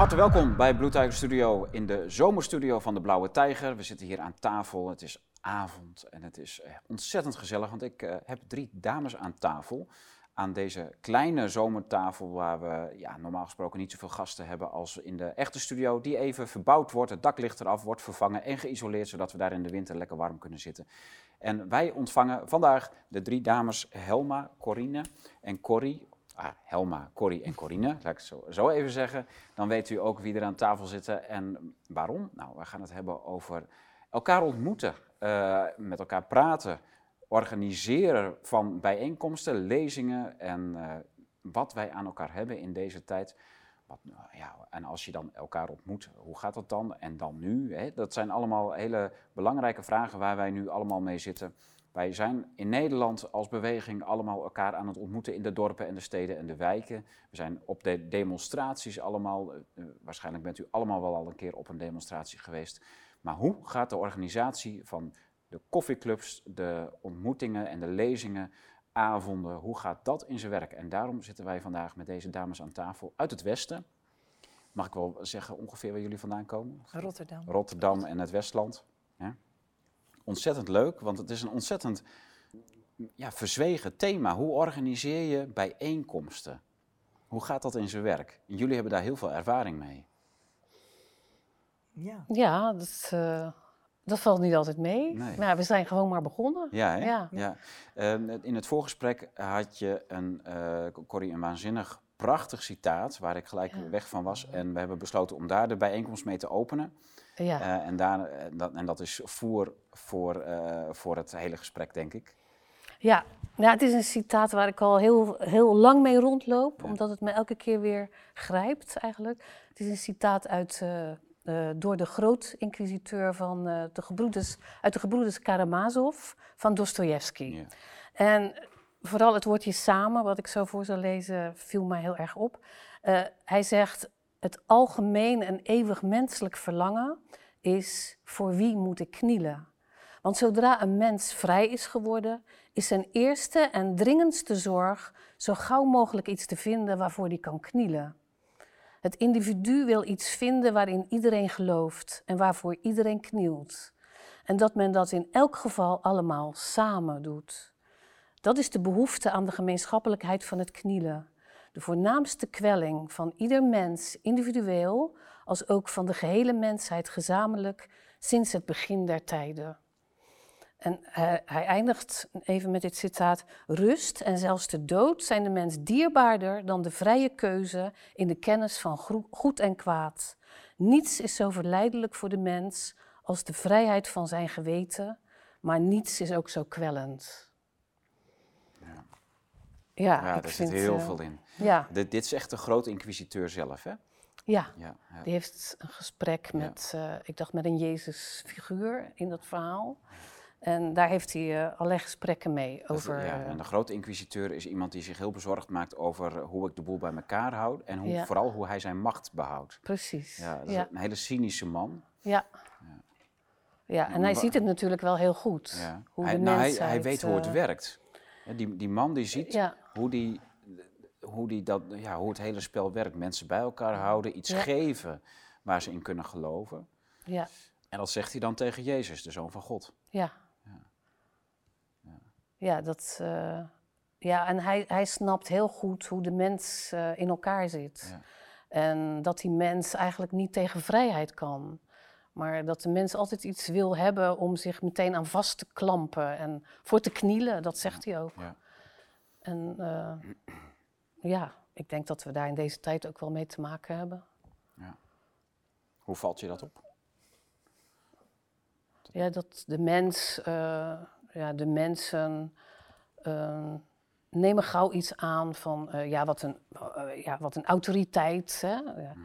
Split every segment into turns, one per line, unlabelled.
harte welkom bij Blue Tiger Studio in de zomerstudio van de Blauwe Tijger. We zitten hier aan tafel. Het is avond en het is eh, ontzettend gezellig, want ik uh, heb drie dames aan tafel. Aan deze kleine zomertafel waar we ja, normaal gesproken niet zoveel gasten hebben als in de echte studio. Die even verbouwd wordt, het dak ligt eraf, wordt vervangen en geïsoleerd, zodat we daar in de winter lekker warm kunnen zitten. En wij ontvangen vandaag de drie dames Helma, Corine en Corrie, ah, Helma, Corrie en Corine, laat ik het zo, zo, even zeggen. Dan weet u ook wie er aan tafel zitten en waarom. Nou, we gaan het hebben over elkaar ontmoeten, uh, met elkaar praten, organiseren van bijeenkomsten, lezingen en uh, wat wij aan elkaar hebben in deze tijd. Wat, nou ja, en als je dan elkaar ontmoet, hoe gaat dat dan? En dan nu? Hè? Dat zijn allemaal hele belangrijke vragen waar wij nu allemaal mee zitten. Wij zijn in Nederland als beweging allemaal elkaar aan het ontmoeten in de dorpen en de steden en de wijken. We zijn op de demonstraties allemaal. Uh, waarschijnlijk bent u allemaal wel al een keer op een demonstratie geweest. Maar hoe gaat de organisatie van de koffieclubs, de ontmoetingen en de lezingen, avonden, hoe gaat dat in zijn werk? En daarom zitten wij vandaag met deze dames aan tafel uit het Westen. Mag ik wel zeggen ongeveer waar jullie vandaan komen?
Rotterdam.
Rotterdam en het Westland. Ja. Ontzettend leuk, want het is een ontzettend ja, verzwegen thema. Hoe organiseer je bijeenkomsten? Hoe gaat dat in zijn werk? Jullie hebben daar heel veel ervaring mee.
Ja, ja dat, uh, dat valt niet altijd mee. Nee. Maar we zijn gewoon maar begonnen.
Ja, hè? ja. ja. Uh, in het voorgesprek had je een, uh, Corrie, een waanzinnig prachtig citaat waar ik gelijk ja. weg van was. En we hebben besloten om daar de bijeenkomst mee te openen. Ja. Uh, en, daar, dat, en dat is voor, voor, voor het hele gesprek, denk ik.
Ja, ja, het is een citaat waar ik al heel, heel lang mee rondloop, ja. omdat het me elke keer weer grijpt eigenlijk. Het is een citaat uit uh, door de groot-inquisiteur van de gebroeders, uit de gebroeders Karamazov van Dostoevsky. Ja. En vooral het woordje samen, wat ik zo voor zou lezen, viel mij heel erg op. Hij zegt, het algemeen en eeuwig menselijk verlangen is voor wie moet ik knielen? Want zodra een mens vrij is geworden, is zijn eerste en dringendste zorg zo gauw mogelijk iets te vinden waarvoor hij kan knielen. Het individu wil iets vinden waarin iedereen gelooft en waarvoor iedereen knielt. En dat men dat in elk geval allemaal samen doet. Dat is de behoefte aan de gemeenschappelijkheid van het knielen. De voornaamste kwelling van ieder mens individueel, als ook van de gehele mensheid gezamenlijk sinds het begin der tijden. En hij, hij, eindigt even met dit citaat: Rust en zelfs de dood zijn de mens dierbaarder dan de vrije keuze in de kennis van goed en kwaad. Niets is zo verleidelijk voor de mens als de vrijheid van zijn geweten, maar niets is ook zo kwellend.
Ja, ja, ja daar zit heel uh, veel in.
Ja.
Dit, dit is echt de grote inquisiteur zelf, hè?
Ja, ja, ja, die heeft een gesprek met, uh, ik dacht met een Jezus-figuur in dat verhaal. En daar heeft hij uh, allerlei gesprekken mee over.
Ja, en de grote inquisiteur is iemand die zich heel bezorgd maakt over hoe ik de boel bij elkaar houd en hoe, ja. vooral hoe hij zijn macht behoudt.
Precies.
Ja, dat is een hele cynische man.
Ja. Ja, en hij ziet het natuurlijk wel heel goed. Ja. Hoe
hij,
de
nou, hij, hij weet hoe het uh, werkt. Die, die man die ziet hoe, die, hoe, die dat, ja, hoe het hele spel werkt. Mensen bij elkaar houden, iets geven waar ze in kunnen geloven.
Ja.
En dat zegt hij dan tegen Jezus, de Zoon van God.
Ja. Ja, dat, uh, ja en hij, hij snapt heel goed hoe de mens uh, in elkaar zit. Ja. En dat die mens eigenlijk niet tegen vrijheid kan. Maar dat de mens altijd iets wil hebben om zich meteen aan vast te klampen en voor te knielen, dat zegt hij ook.
Ja.
En uh, ja, ik denk dat we daar in deze tijd ook wel mee te maken hebben.
Ja. Hoe valt je dat op?
Ja, dat de mens ja, de mensen uh, nemen gauw iets aan van ja, wat, een, ja, wat een autoriteit hè, ja, mm -hmm.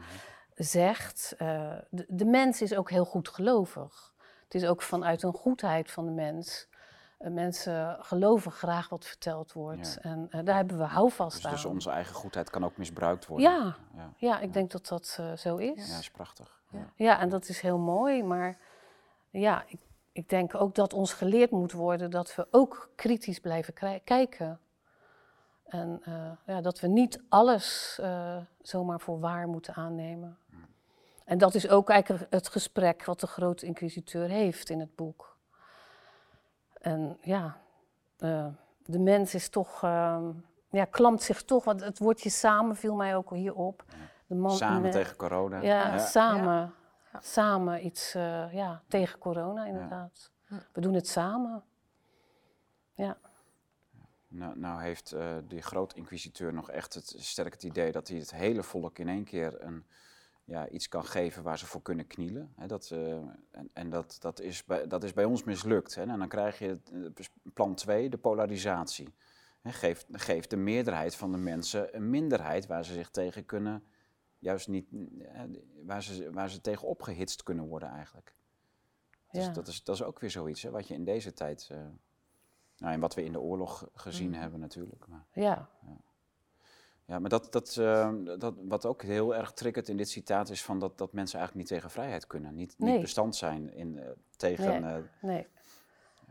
Zegt. De, de, mens is ook heel goed gelovig. Het is ook vanuit een goedheid van de mens. mensen geloven graag wat verteld wordt. Ja. En daar hebben we houvast
dus,
aan.
Dus onze eigen goedheid kan ook misbruikt worden.
Ja, ja. ja ik denk dat dat zo is.
Ja, dat is prachtig.
Ja. en dat is heel mooi. Maar ja, ik, ik denk ook dat ons geleerd moet worden dat we ook kritisch blijven kijken. En eh, ja, dat we niet alles uh, zomaar voor waar moeten aannemen. En dat is ook eigenlijk het gesprek wat de grote inquisiteur heeft in het boek. En ja, uh, de mens is toch, ehm, ja, klampt zich toch, want het woordje samen viel mij ook hier op.
De man, samen tegen corona.
Ja, ja. samen. Ja. Samen iets ja, tegen corona, inderdaad. We doen het samen. Ja.
Nou, nou heeft uh, die groot-inquisiteur nog echt het, sterk het idee dat hij het hele volk in één keer een, ja, iets kan geven waar ze voor kunnen knielen. dat, uh, en en dat, dat, is bij, dat is bij ons mislukt. En dan krijg je het, plan 2, de polarisatie. He, geeft, geeft de meerderheid van de mensen een minderheid waar ze zich tegen kunnen, juist niet, waar ze, waar ze tegen opgehitst kunnen worden eigenlijk. Dus ja. dat, is, dat is ook weer zoiets hè, wat je in deze tijd. Uh, nou, en wat we in de oorlog gezien mm. hebben natuurlijk. Maar,
ja.
ja. ja. maar dat, dat, uh, dat, wat ook heel erg triggert in dit citaat is van dat, dat mensen eigenlijk niet tegen vrijheid kunnen. Niet,
nee.
niet bestand zijn in, uh, tegen...
Nee, nee.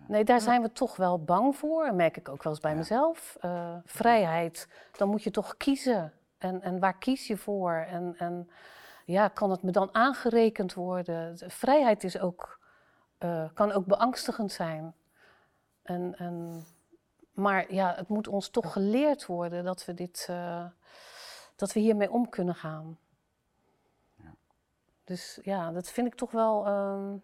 nee, daar zijn we toch wel bang voor. Dat merk ik ook wel eens bij ja. mezelf. vrijheid, dan moet je toch kiezen. En, en waar kies je voor? En, en ja, kan het me dan aangerekend worden? Vrijheid is ook, kan ook beangstigend zijn. En, en, maar ja, het moet ons toch geleerd worden dat we, dit, uh, dat we hiermee om kunnen gaan. Ja. Dus ja, dat vind ik toch wel um,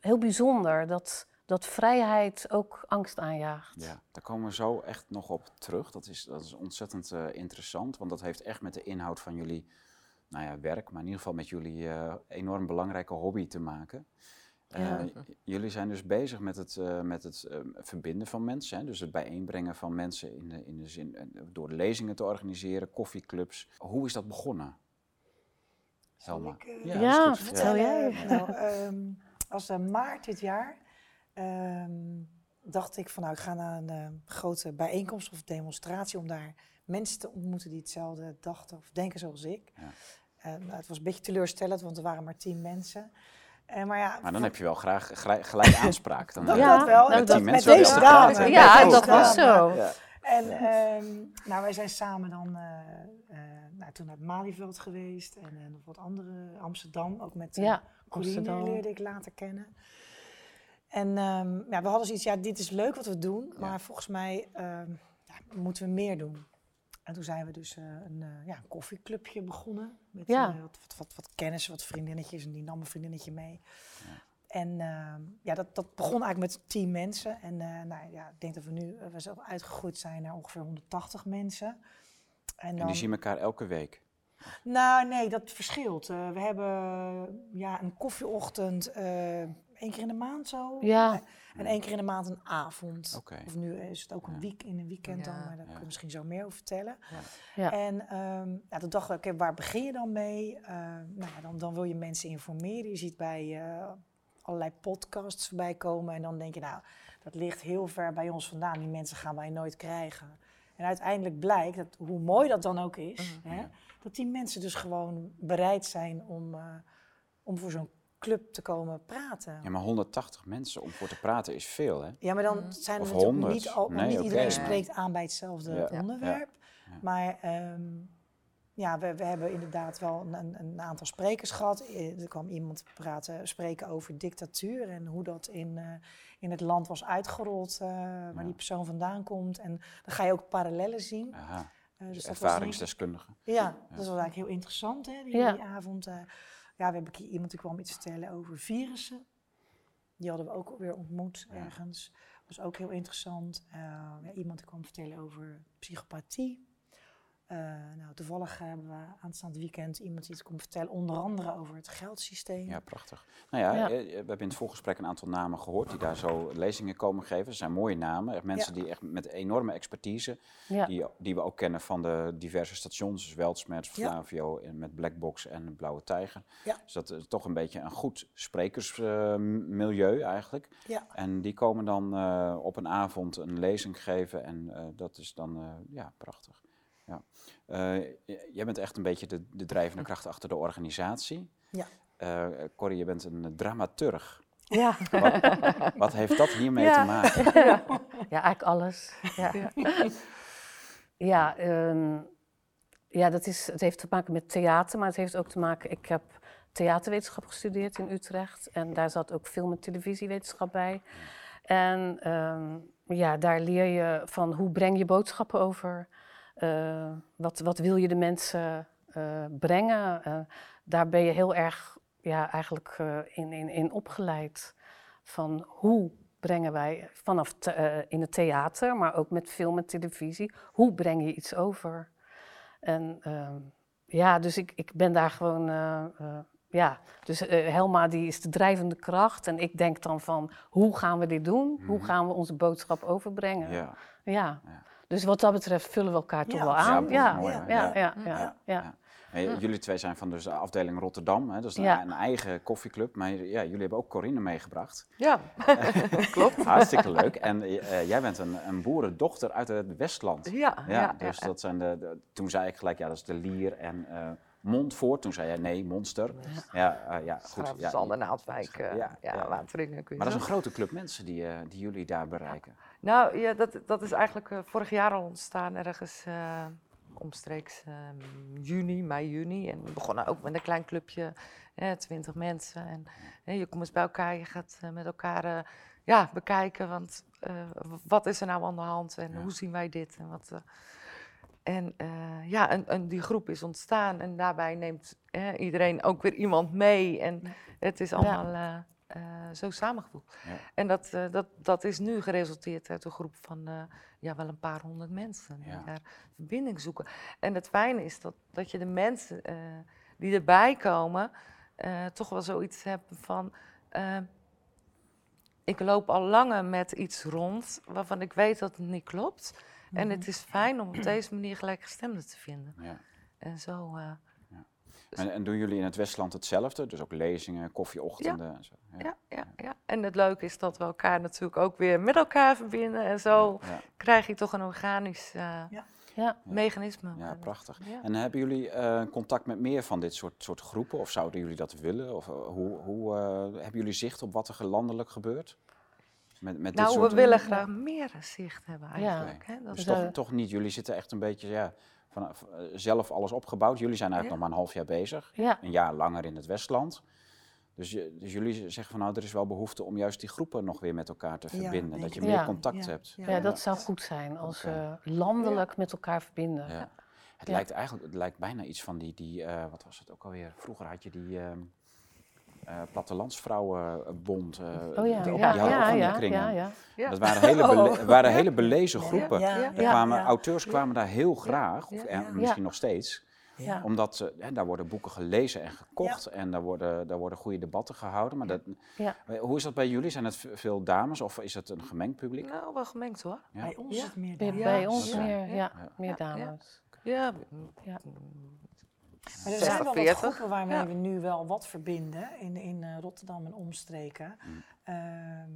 heel bijzonder, dat, dat vrijheid ook angst aanjaagt.
Ja, daar komen we zo echt nog op terug. Dat is, dat is ontzettend uh, interessant, want dat heeft echt met de inhoud van jullie nou ja, werk, maar in ieder geval met jullie uh, enorm belangrijke hobby te maken. Ja. Uh, jullie zijn dus bezig met het, uh, met het uh, verbinden van mensen, hè? dus het bijeenbrengen van mensen in de, in de zin, door lezingen te organiseren, koffieclubs. Hoe is dat begonnen?
Helma.
ja, ja vertel jij.
Nou, um, als maart dit jaar um, dacht ik van nou ik ga naar een grote bijeenkomst of demonstratie om daar mensen te ontmoeten die hetzelfde dachten of denken zoals ik. Ja. Nou, het was een beetje teleurstellend, want er waren maar tien mensen. Uh, maar, ja,
maar dan heb je wel graag gelijk aanspraak. Dan
dat, ja, dat wel.
Met,
dat,
met
deze dame.
Ja, dat was zo.
Ja. En um, nou, wij zijn samen dan uh, uh, nou, toen naar het Malieveld geweest en nog wat andere, Amsterdam, ook met ja, Corine leerde ik later kennen. En um, ja, we hadden zoiets, ja, dit is leuk wat we doen, maar volgens mij um, moeten we meer doen. En toen zijn we dus uh, een, uh, ja, een koffieclubje begonnen. Met
ja.
uh, wat, wat, wat, wat, kennis, wat vriendinnetjes. En die nam een vriendinnetje mee. Ja. En ehm, ja, dat, dat begon eigenlijk met tien mensen. En nou, ja, ik denk dat we nu we zo uitgegroeid zijn naar ongeveer 180 mensen.
En, dan, die zien elkaar elke week?
Nou, nee, dat verschilt. we hebben ja, een koffieochtend één keer in de maand zo.
Ja.
En één keer in de maand een avond.
Okay.
Of nu is het ook een week in een weekend dan, maar daar kun je misschien zo meer over vertellen.
Ja.
En um, ja, toen dachten we, okay, waar begin je dan mee? Uh, nou, dan, dan wil je mensen informeren. Je ziet bij uh, allerlei podcasts voorbij komen en dan denk je, nou, dat ligt heel ver bij ons vandaan. Die mensen gaan wij nooit krijgen. En uiteindelijk blijkt, dat, hoe mooi dat dan ook is, mm. hè, dat die mensen dus gewoon bereid zijn om, uh, om voor zo'n club te komen praten.
Ja, maar 180 mensen om voor te praten is veel, hè?
Ja, maar dan zijn er natuurlijk niet, al, nee, niet okay, iedereen spreekt aan bij hetzelfde ja. onderwerp. Ja. Ja. Maar um, ja, we, we, hebben inderdaad wel een, een, aantal sprekers gehad. Er kwam iemand praten, spreken over dictatuur en hoe dat in, uh, in het land was uitgerold, uh, waar die persoon vandaan komt. En dan ga je ook parallellen zien.
Aha. Uh, dus ervaringsdeskundige.
Ja, dat was eigenlijk heel interessant, hè, die, die avond. Ja, we hebben hier iemand die kwam iets vertellen over virussen. Die hadden we ook weer ontmoet ergens. Dat was ook heel interessant. Uh, ja, iemand die kwam vertellen over psychopathie. Uh, nou, toevallig hebben we aanstaand weekend iemand die het komt vertellen, onder andere over het geldsysteem.
Ja, prachtig. Nou ja, ja. we hebben in het voorgesprek een aantal namen gehoord die daar zo lezingen komen geven. Dat zijn mooie namen, echt mensen ja. die echt met enorme expertise, ja. die, die we ook kennen van de diverse stations, dus Weltsmets, Flavio, met Blackbox en Blauwe Tijger. Dus dat is toch een beetje een goed sprekersmilieu uh, eigenlijk.
Ja.
En die komen dan uh, op een avond een lezing geven en uh, dat is dan, ja, prachtig. Ja. Uh, jij bent echt een beetje de, de drijvende kracht achter de organisatie.
Ja.
Uh, Corrie, je bent een dramaturg.
Ja.
Wat, wat heeft dat hiermee ja. te maken?
Ja, ja eigenlijk alles. Ja. Ja, ehm, ja dat is, het heeft te maken met theater, maar het heeft ook te maken... Ik heb theaterwetenschap gestudeerd in Utrecht en daar zat ook film- en televisiewetenschap bij. En ehm, ja, daar leer je van hoe breng je boodschappen over... Uh, wat, wat wil je de mensen uh, brengen? Uh, daar ben je heel erg ja, eigenlijk in, in, in opgeleid. Van hoe brengen wij vanaf te, in het theater, maar ook met film en televisie, hoe breng je iets over? En ehm, ja, dus ik, ik ben daar gewoon ja, dus uh, Helma die is de drijvende kracht. En ik denk dan van, hoe gaan we dit doen? Hoe
Mhm.
gaan we onze boodschap overbrengen?
Ja.
Ja.
Ja.
Dus wat dat betreft vullen we elkaar toch
Ja,
wel aan.
Ja,
Ja, ja, ja,
Ja.
ja, ja, ja.
En Jullie twee zijn van dus de afdeling Rotterdam, hè? dat is een,
Ja.
een eigen koffieclub. Maar ja, jullie hebben ook Corinne meegebracht.
Ja, klopt.
Hartstikke leuk. En eh, jij bent een, een boerendochter uit het Westland.
Ja,
Ja,
ja,
dus
ja.
dat zijn de, de- toen zei ik gelijk, ja, dat is de Lier en eh Montfort. Toen zei jij, nee, Monster. Ja, eh, ja goed. Ja,
Zanden, Naaldwijk, eh,
Ja,
ja,
ja.
Wateringen. kun je
maar dat is een grote club mensen die, eh, die jullie daar bereiken.
Nou ja, dat, dat is eigenlijk eh, vorig jaar al ontstaan, ergens eh, omstreeks eh, juni, mei, juni. En we begonnen ook met een klein clubje, twintig mensen. En je komt eens bij elkaar, je gaat eh, met elkaar ja, bekijken, want wat is er nou aan de hand en
Ja.
hoe zien wij dit? En, wat, en ja, en, en die groep is ontstaan en daarbij neemt iedereen ook weer iemand mee. En het is allemaal eh, eh, zo samengevoegd.
Ja.
En dat, eh, dat, dat is nu geresulteerd uit een groep van eh, ja, wel een paar honderd mensen die
Ja.
daar verbinding zoeken. En het fijne is dat, dat je de mensen die erbij komen, toch wel zoiets hebben van. ik loop al langer met iets rond waarvan ik weet dat het niet klopt. En het is fijn om op deze manier gelijkgestemden te vinden.
Ja.
En zo.
En, en doen jullie in het Westland hetzelfde? Dus ook lezingen, koffieochtenden en zo?
ja, ja, ja. En het leuke is dat we elkaar natuurlijk ook weer met elkaar verbinden. En zo
Ja,
krijg je toch een organisch eh,
Ja.
mechanisme.
ja, prachtig.
Ja.
En hebben jullie eh, contact met meer van dit soort, soort groepen? Of zouden jullie dat willen? Of eh, hoe, hoe eh, hebben jullie zicht op wat er landelijk gebeurt? Met, met dit
Nou,
soort...
we willen graag meer zicht hebben
Ja.
eigenlijk. Hè? Dat
Dus
is-
toch, toch niet, jullie zitten echt een beetje ja, vanaf, eh, zelf alles opgebouwd. Jullie zijn eigenlijk nog maar een half jaar bezig.
Ja.
Een jaar langer in het Westland. Dus, dus jullie zeggen van nou, er is wel behoefte om juist die groepen nog weer met elkaar te verbinden. dat je meer
Ja.
contact
Ja,
hebt.
ja.
Ja, dat zou goed zijn als we landelijk met elkaar verbinden.
Ja. Het
Ja.
lijkt eigenlijk, het lijkt bijna iets van die, die eh, wat was het ook alweer? Vroeger had je die ehm eh Plattelandsvrouwenbond. eh,
Oh ja,
die
ja, ja, ja,
kringen.
ja, ja.
Ja.
Dat waren hele, bele- waren hele belezen groepen.
Ja,
Ja.
Er
ja,
kwamen,
ja.
Auteurs kwamen daar heel graag, of, en
Ja.
misschien nog steeds.
Ja.
Omdat daar worden boeken gelezen en gekocht en daar worden, daar worden goede debatten gehouden. Maar dat,
Ja.
Eh, Hoe is dat bij jullie? Zijn het veel dames of is het een gemengd publiek?
Nou, wel gemengd hoor.
Ja.
Bij ons
Ja.
is het meer
Bij,
dames.
bij ons meer, ja,
Ja.
meer
Ja,
dames.
Ja,
Ja.
Maar er zijn wel wat
40.
groepen waarmee
Ja.
we nu wel wat verbinden in, in eh, Rotterdam en omstreken.
Mm.
Ehm,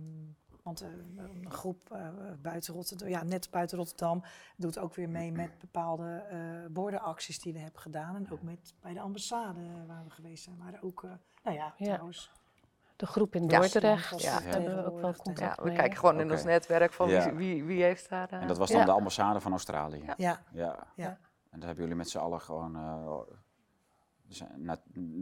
want eh, een groep eh, buiten Rotterdam, ja, net buiten Rotterdam, doet ook weer mee met bepaalde eh bordenacties die we hebben gedaan. En ook met, bij de ambassade waar we geweest zijn. Maar ook, eh, nou ja,
Ja.
trouwens.
De groep in. Dordrecht
Ja.
daar hebben we ook wel contact
ja, we
mee.
kijken gewoon in ons netwerk van
Ja.
wie, wie, wie heeft daar... eh,
En dat was dan
Ja.
de ambassade van Australië.
Ja.
Ja,
Ja.
ja.
En daar hebben jullie met z'n allen gewoon na,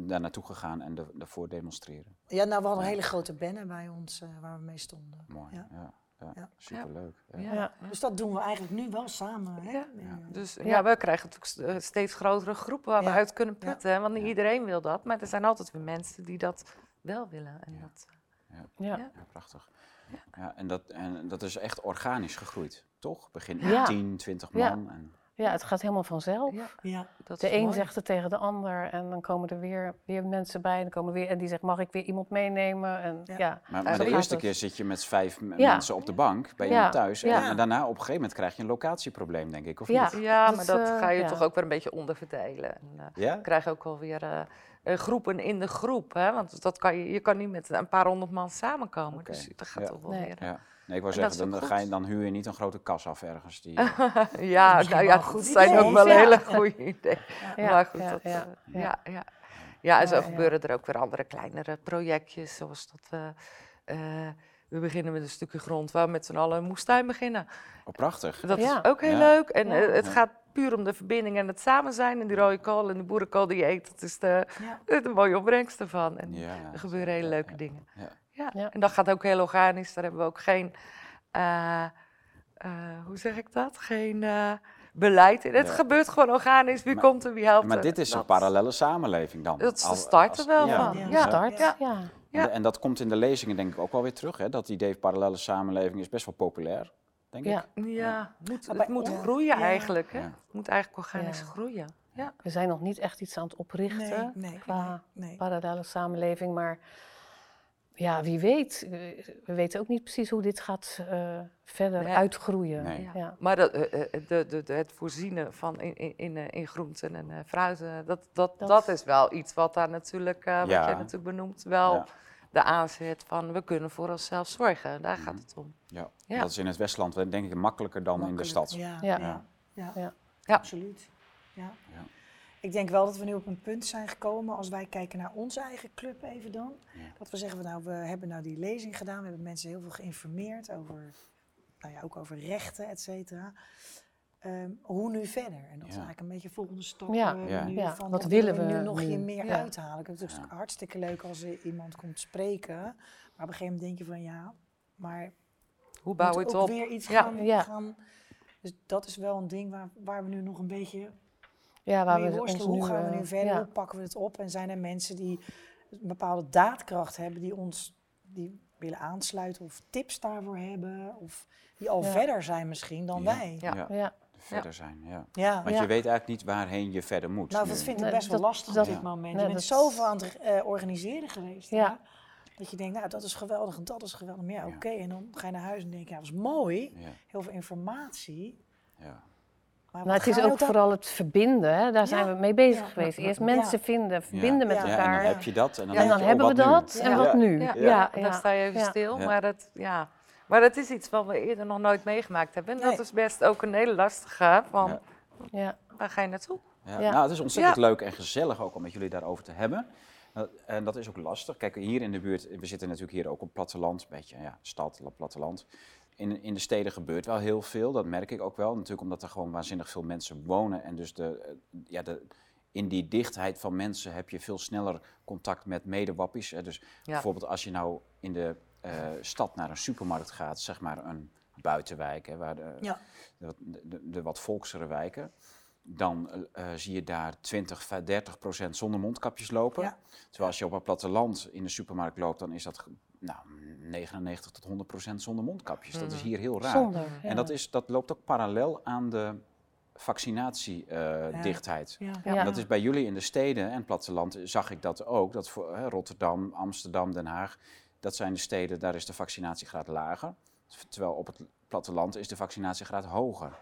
daar naartoe gegaan en de- daarvoor demonstreren.
ja, nou, we hadden een hele grote banner bij ons eh, waar we mee stonden.
Mooi. Ja.
Ja.
Ja.
Ja.
Superleuk. Ja.
Ja.
Ja.
Dus dat doen we eigenlijk nu wel samen. Hè?
Ja.
Ja.
Dus ja. We krijgen natuurlijk eh, steeds grotere groepen waar we uit kunnen putten. Want niet
Ja.
iedereen wil dat, maar er zijn altijd weer mensen die dat wel willen. En
Ja.
dat,
Ja.
Ja.
Ja, prachtig. Ja, en, dat, en dat is echt organisch gegroeid, toch? Begin
Ja.
10, 20
Ja.
man. En,
ja, het gaat helemaal vanzelf.
ja,
Ja.
dat
De
is
een
mooi.
zegt het tegen de ander en dan komen er weer, weer mensen bij. En, dan komen weer, en die zegt, mag ik weer iemand meenemen? En,
Ja.
ja.
maar, de eerste
het.
keer zit je met vijf
Ja.
mensen op de bank bij
Ja.
iemand thuis. En,
Ja.
en daarna op een gegeven moment krijg je een locatieprobleem, denk ik, of
Ja.
niet?
Ja, maar dat
eh,
ga je
ja.
toch ook weer een beetje onderverdelen. En, eh,
Ja?
we krijgen ook alweer eh eh, groepen in de groep. Hè? Want dat kan je, je kan niet met een paar honderd man samenkomen.
Oké.
Dus dat gaat
Ja.
toch wel
Nee.
weer.
Nee, ik wou zeggen, dan, ga je, dan huur je niet een grote kas af ergens. Die, eh,
Ja, nou ja,
goed
dat zijn ook wel
Ja.
hele goede ideeën.
Ja,
maar goed,
ja,
dat,
ja,
eh,
ja.
ja, ja. ja, en zo
Ja, ja.
gebeuren er ook weer andere kleinere projectjes. Zoals dat we eh, we beginnen met een stukje grond waar we met z'n allen een moestuin beginnen.
Oh, prachtig.
Dat
Ja.
is ook heel
Ja.
leuk. En
Ja.
het
Ja.
gaat puur om de verbinding en het samen zijn. En die rode kool en de boerenkool die je eet, dat is de,
Ja.
de mooie opbrengst ervan. En
Ja,
er gebeuren hele leuke
ja.
dingen.
Ja.
En dat gaat ook heel organisch. Daar hebben we ook geen, eh, eh, hoe zeg ik dat? Geen eh, beleid in. Het
Ja.
gebeurt gewoon organisch. Wie
Maar-
komt er, wie helpt
Maar
er.
dit is een parallele samenleving dan.
Dat is de
Als-
start er wel
ja.
van.
Ja.
Ja.
Start,
Ja.
ja.
Ja.
En, en dat komt in de lezingen denk ik ook wel weer terug. Hè? Dat idee parallele samenleving is best wel populair, denk
Ja.
ik.
Ja, moet, het moet groeien
ja.
eigenlijk. Hè?
Ja.
Het moet eigenlijk organisch
Ja.
groeien. Ja.
We zijn nog niet echt iets aan het oprichten
Nee, nee,
qua
nee.
parallele samenleving, maar ja, wie weet. Eh, We weten ook niet precies hoe dit gaat eh, verder
Nee.
uitgroeien.
Nee.
Ja. Maar dat, eh, eh, de, de, de, het voorzienen van in, in, in, eh, in groenten en eh, fruiten, dat, dat,
Dat-
dat is wel iets wat daar natuurlijk, eh, wat
Ja.
jij natuurlijk benoemt, wel
Ja.
de aanzet van we kunnen voor onszelf zorgen. Daar gaat
Mhm.
het om.
Ja.
Ja.
Dat is in het Westland denk ik makkelijker dan in de stad.
Ja,
Ja.
ja. ja.
Ja.
Ja.
absoluut. Ja. Ik denk wel dat we nu op een punt zijn gekomen, als wij kijken naar onze eigen club even dan.
Ja.
Dat we zeggen, van, nou, we hebben nou die lezing gedaan, we hebben mensen heel veel geïnformeerd over, nou ja, ook over rechten, et cetera. Ehm, hoe nu verder? En dat is eigenlijk een beetje volgende stap.
Ja.
eh,
Ja.
nu
Ja,
van,
wat willen
we nu
we
nog hier
nu?
meer
Ja.
uithalen? Het is
Ja.
natuurlijk hartstikke leuk als er iemand komt spreken. Maar op een gegeven moment denk je van ja, maar
Hoe
we
bouw je
moeten
het
ook
op?
weer iets
Ja.
gaan,
Ja.
gaan. Dus dat is wel een ding waar, waar we nu nog een beetje
Ja, waar
mee
we ons
worstelen. Hoe gaan we
eh,
nu verder?
ja.
Hoe pakken we het op? En zijn er mensen die een bepaalde daadkracht hebben, die ons die willen aansluiten of tips daarvoor hebben? Of die al
Ja.
verder zijn misschien dan
Ja.
wij?
Ja.
Ja.
Verder zijn, ja.
Ja.
Want
Ja.
je weet eigenlijk niet waarheen je verder moet.
Nou,
nu.
dat vind ik
Nee,
best wel
dat-
lastig
dat-
op dit moment.
nee,
je bent
dat-
zoveel aan het eh, organiseren geweest.
Ja.
hè? Dat je denkt, nou, dat is geweldig en dat is geweldig. Maar ja,
Ja.
oké. En dan ga je naar huis en denk je, ja, dat was mooi.
Ja,
Heel veel informatie.
ja.
Maar
Nou, het is ook
dan-
vooral het verbinden, hè? daar zijn
Ja.
we mee bezig
Ja.
geweest. Eerst
Ja.
mensen vinden, verbinden met
Ja.
Ja, en
elkaar.
dan heb je dat. En dan,
Ja,
En
denk
dan
je, oh,
hebben we dat en
Ja.
wat nu?
Ja,
Ja,
en
ja.
dan sta je even
Ja.
stil.
Ja.
Maar, dat, ja. maar dat is iets wat we eerder nog nooit meegemaakt hebben. En dat is best ook een hele lastige. Van,
Ja.
Ja.
Waar ga je naartoe?
Ja,
Ja.
Nou, het is ontzettend
Ja.
leuk en gezellig ook om met jullie daarover te hebben. En dat is ook lastig. Kijk, hier in de buurt, we zitten natuurlijk hier ook op platteland, een beetje ja, stad, platteland. In, in de steden gebeurt wel heel veel, dat merk ik ook wel. Natuurlijk omdat er gewoon waanzinnig veel mensen wonen. En dus de, eh, ja, de, in die dichtheid van mensen heb je veel sneller contact met medewappies. Dus bijvoorbeeld als je nou in de eh, stad naar een supermarkt gaat, zeg maar een buitenwijk, hè, waar de,
Ja.
de, wat- de, de wat volksere wijken, dan eh, zie je daar 20, 30 procent zonder mondkapjes lopen.
Ja.
Terwijl als je op het platteland in de supermarkt loopt, dan is dat nou, 99 tot 100 procent zonder mondkapjes. Dat is
Mhm.
hier heel raar.
Zonder. ja.
En dat, is, dat loopt ook parallel aan de vaccinatiedichtheid.
Ja.
Ja.
En dat is bij jullie in de steden en platteland zag ik dat ook. Dat voor hè, Rotterdam, Amsterdam, Den Haag, dat zijn de steden, daar is de vaccinatiegraad lager. Terwijl op het platteland is de vaccinatiegraad hoger.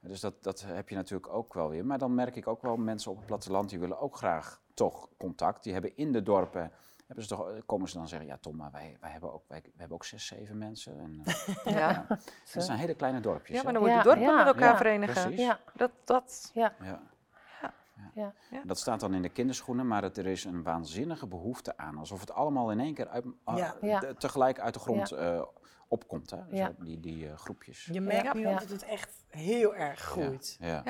Dus dat, dat heb je natuurlijk ook wel weer. Maar dan merk ik ook wel mensen op het platteland die willen ook graag toch contact. Die hebben in de dorpen, hebben ze toch, komen ze dan zeggen, ja Tom, maar wij, wij, hebben, ook, wij, we hebben ook zes, zeven mensen. En, eh,
Ja,
dat zijn hele kleine dorpjes.
ja maar dan moet je
Ja,
dorpen
ja,
met elkaar
ja,
verenigen.
precies.
Ja,
Dat, dat,
ja,
Ja.
ja.
Ja.
Dat staat dan in de kinderschoenen, maar het, er is een waanzinnige behoefte aan. Alsof het allemaal in één keer uit, ah,
Ja.
Tegelijk uit de grond eh, opkomt. Hè? Dus
Ja.
Die, die eh, groepjes.
Je merkt
Ja.
nu dat het echt heel erg groeit.
Ja.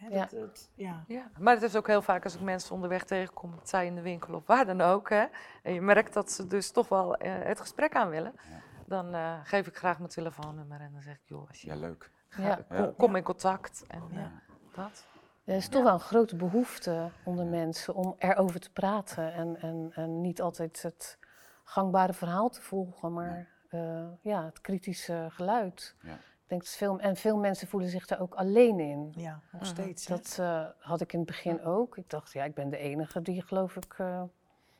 Ja.
Hè,
Ja.
dat het- ja.
ja. Maar het is ook heel vaak als ik mensen onderweg tegenkom, het zij in de winkel of waar dan ook. Hè, en je merkt dat ze dus toch wel eh, het gesprek aan willen.
Ja.
Dan eh, geef ik graag mijn telefoonnummer en dan zeg ik, joh, als je
ja, leuk.
ga-
Ja.
kom, in contact. En eh,
Ja.
dat.
Er is toch wel een grote behoefte onder mensen om erover te praten en, en, en niet altijd het gangbare verhaal te volgen, maar eh, ja, het kritische geluid.
Ja.
Ik denk dat veel, en veel mensen voelen zich daar ook alleen in.
ja, nog
Mhm.
steeds. hè.
Dat eh, had ik in het begin ook. Ik dacht, ja, ik ben de enige die geloof ik, eh,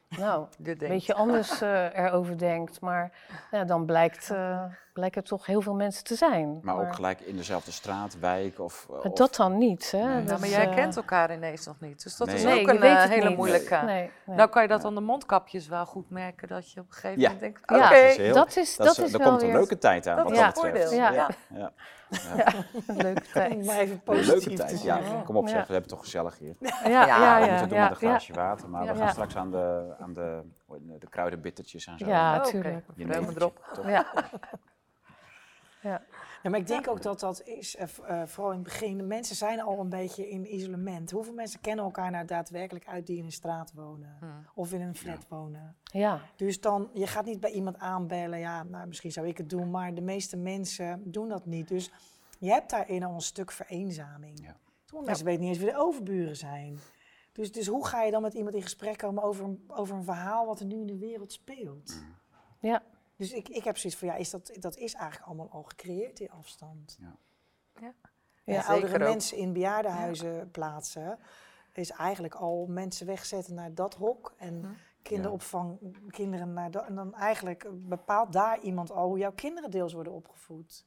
nou,
Dit
een beetje anders eh, erover denkt. Maar ja, dan blijkt, eh, blijken toch heel veel mensen te zijn.
Maar ook gelijk in dezelfde straat, wijk of... eh,
Maar
of-
dat dan niet, hè?
Nee.
Dat
Nou, maar jij
eh,
kent elkaar ineens nog niet. Dus dat
Nee.
is
Nee,
ook een
weet
eh, hele
niet.
moeilijke.
Nee, nee.
Nou kan je dat aan de mondkapjes wel goed merken, dat je op een gegeven
Ja.
moment denkt,
Ja,
oké,
is heel-
dat is,
dat
dat
is, er
wel
komt een
weer
leuke tijd aan,
dat
wat dat betreft.
voordeel.
Ja.
Ja.
Leuke tijd.
Maar even positief
leuke tijd, ja. Kom op zeg,
Ja.
we hebben het toch gezellig hier.
Ja,
Ja,
ja,
we
ja.
moeten doen
ja,
met een glaasje water, maar
Ja.
we gaan
Ja.
straks aan de, aan de de, de kruidenbittertjes en zo.
Ja,
Oh, oké.
tuurlijk.
Je
Vreugde
nevertje,
erop.
toch?
Ja. ja.
Ja, maar ik denk ook dat dat is, eh, eh, vooral in het begin, de mensen zijn al een beetje in isolement. Hoeveel mensen kennen elkaar nou daadwerkelijk uit die in een straat wonen?
Hmm.
Of in een flat wonen?
ja.
Dus dan, je gaat niet bij iemand aanbellen, ja, nou, misschien zou ik het doen, maar de meeste mensen doen dat niet. Dus je hebt daarin al een stuk vereenzaming.
Ja.
Sommige mensen weten niet eens wie de overburen zijn. Dus, dus hoe ga je dan met iemand in gesprek komen over een, over een verhaal wat er nu in de wereld speelt?
ja.
Dus ik, ik heb zoiets van, ja, is dat, dat is eigenlijk allemaal al gecreëerd, die afstand.
Ja,
Ja,
Ja,
oudere mensen in bejaardenhuizen plaatsen, is eigenlijk al mensen wegzetten naar dat hok. En
Hm.
kinderopvang, kinderen naar dat. En dan eigenlijk bepaalt daar iemand al hoe jouw kinderen deels worden opgevoed.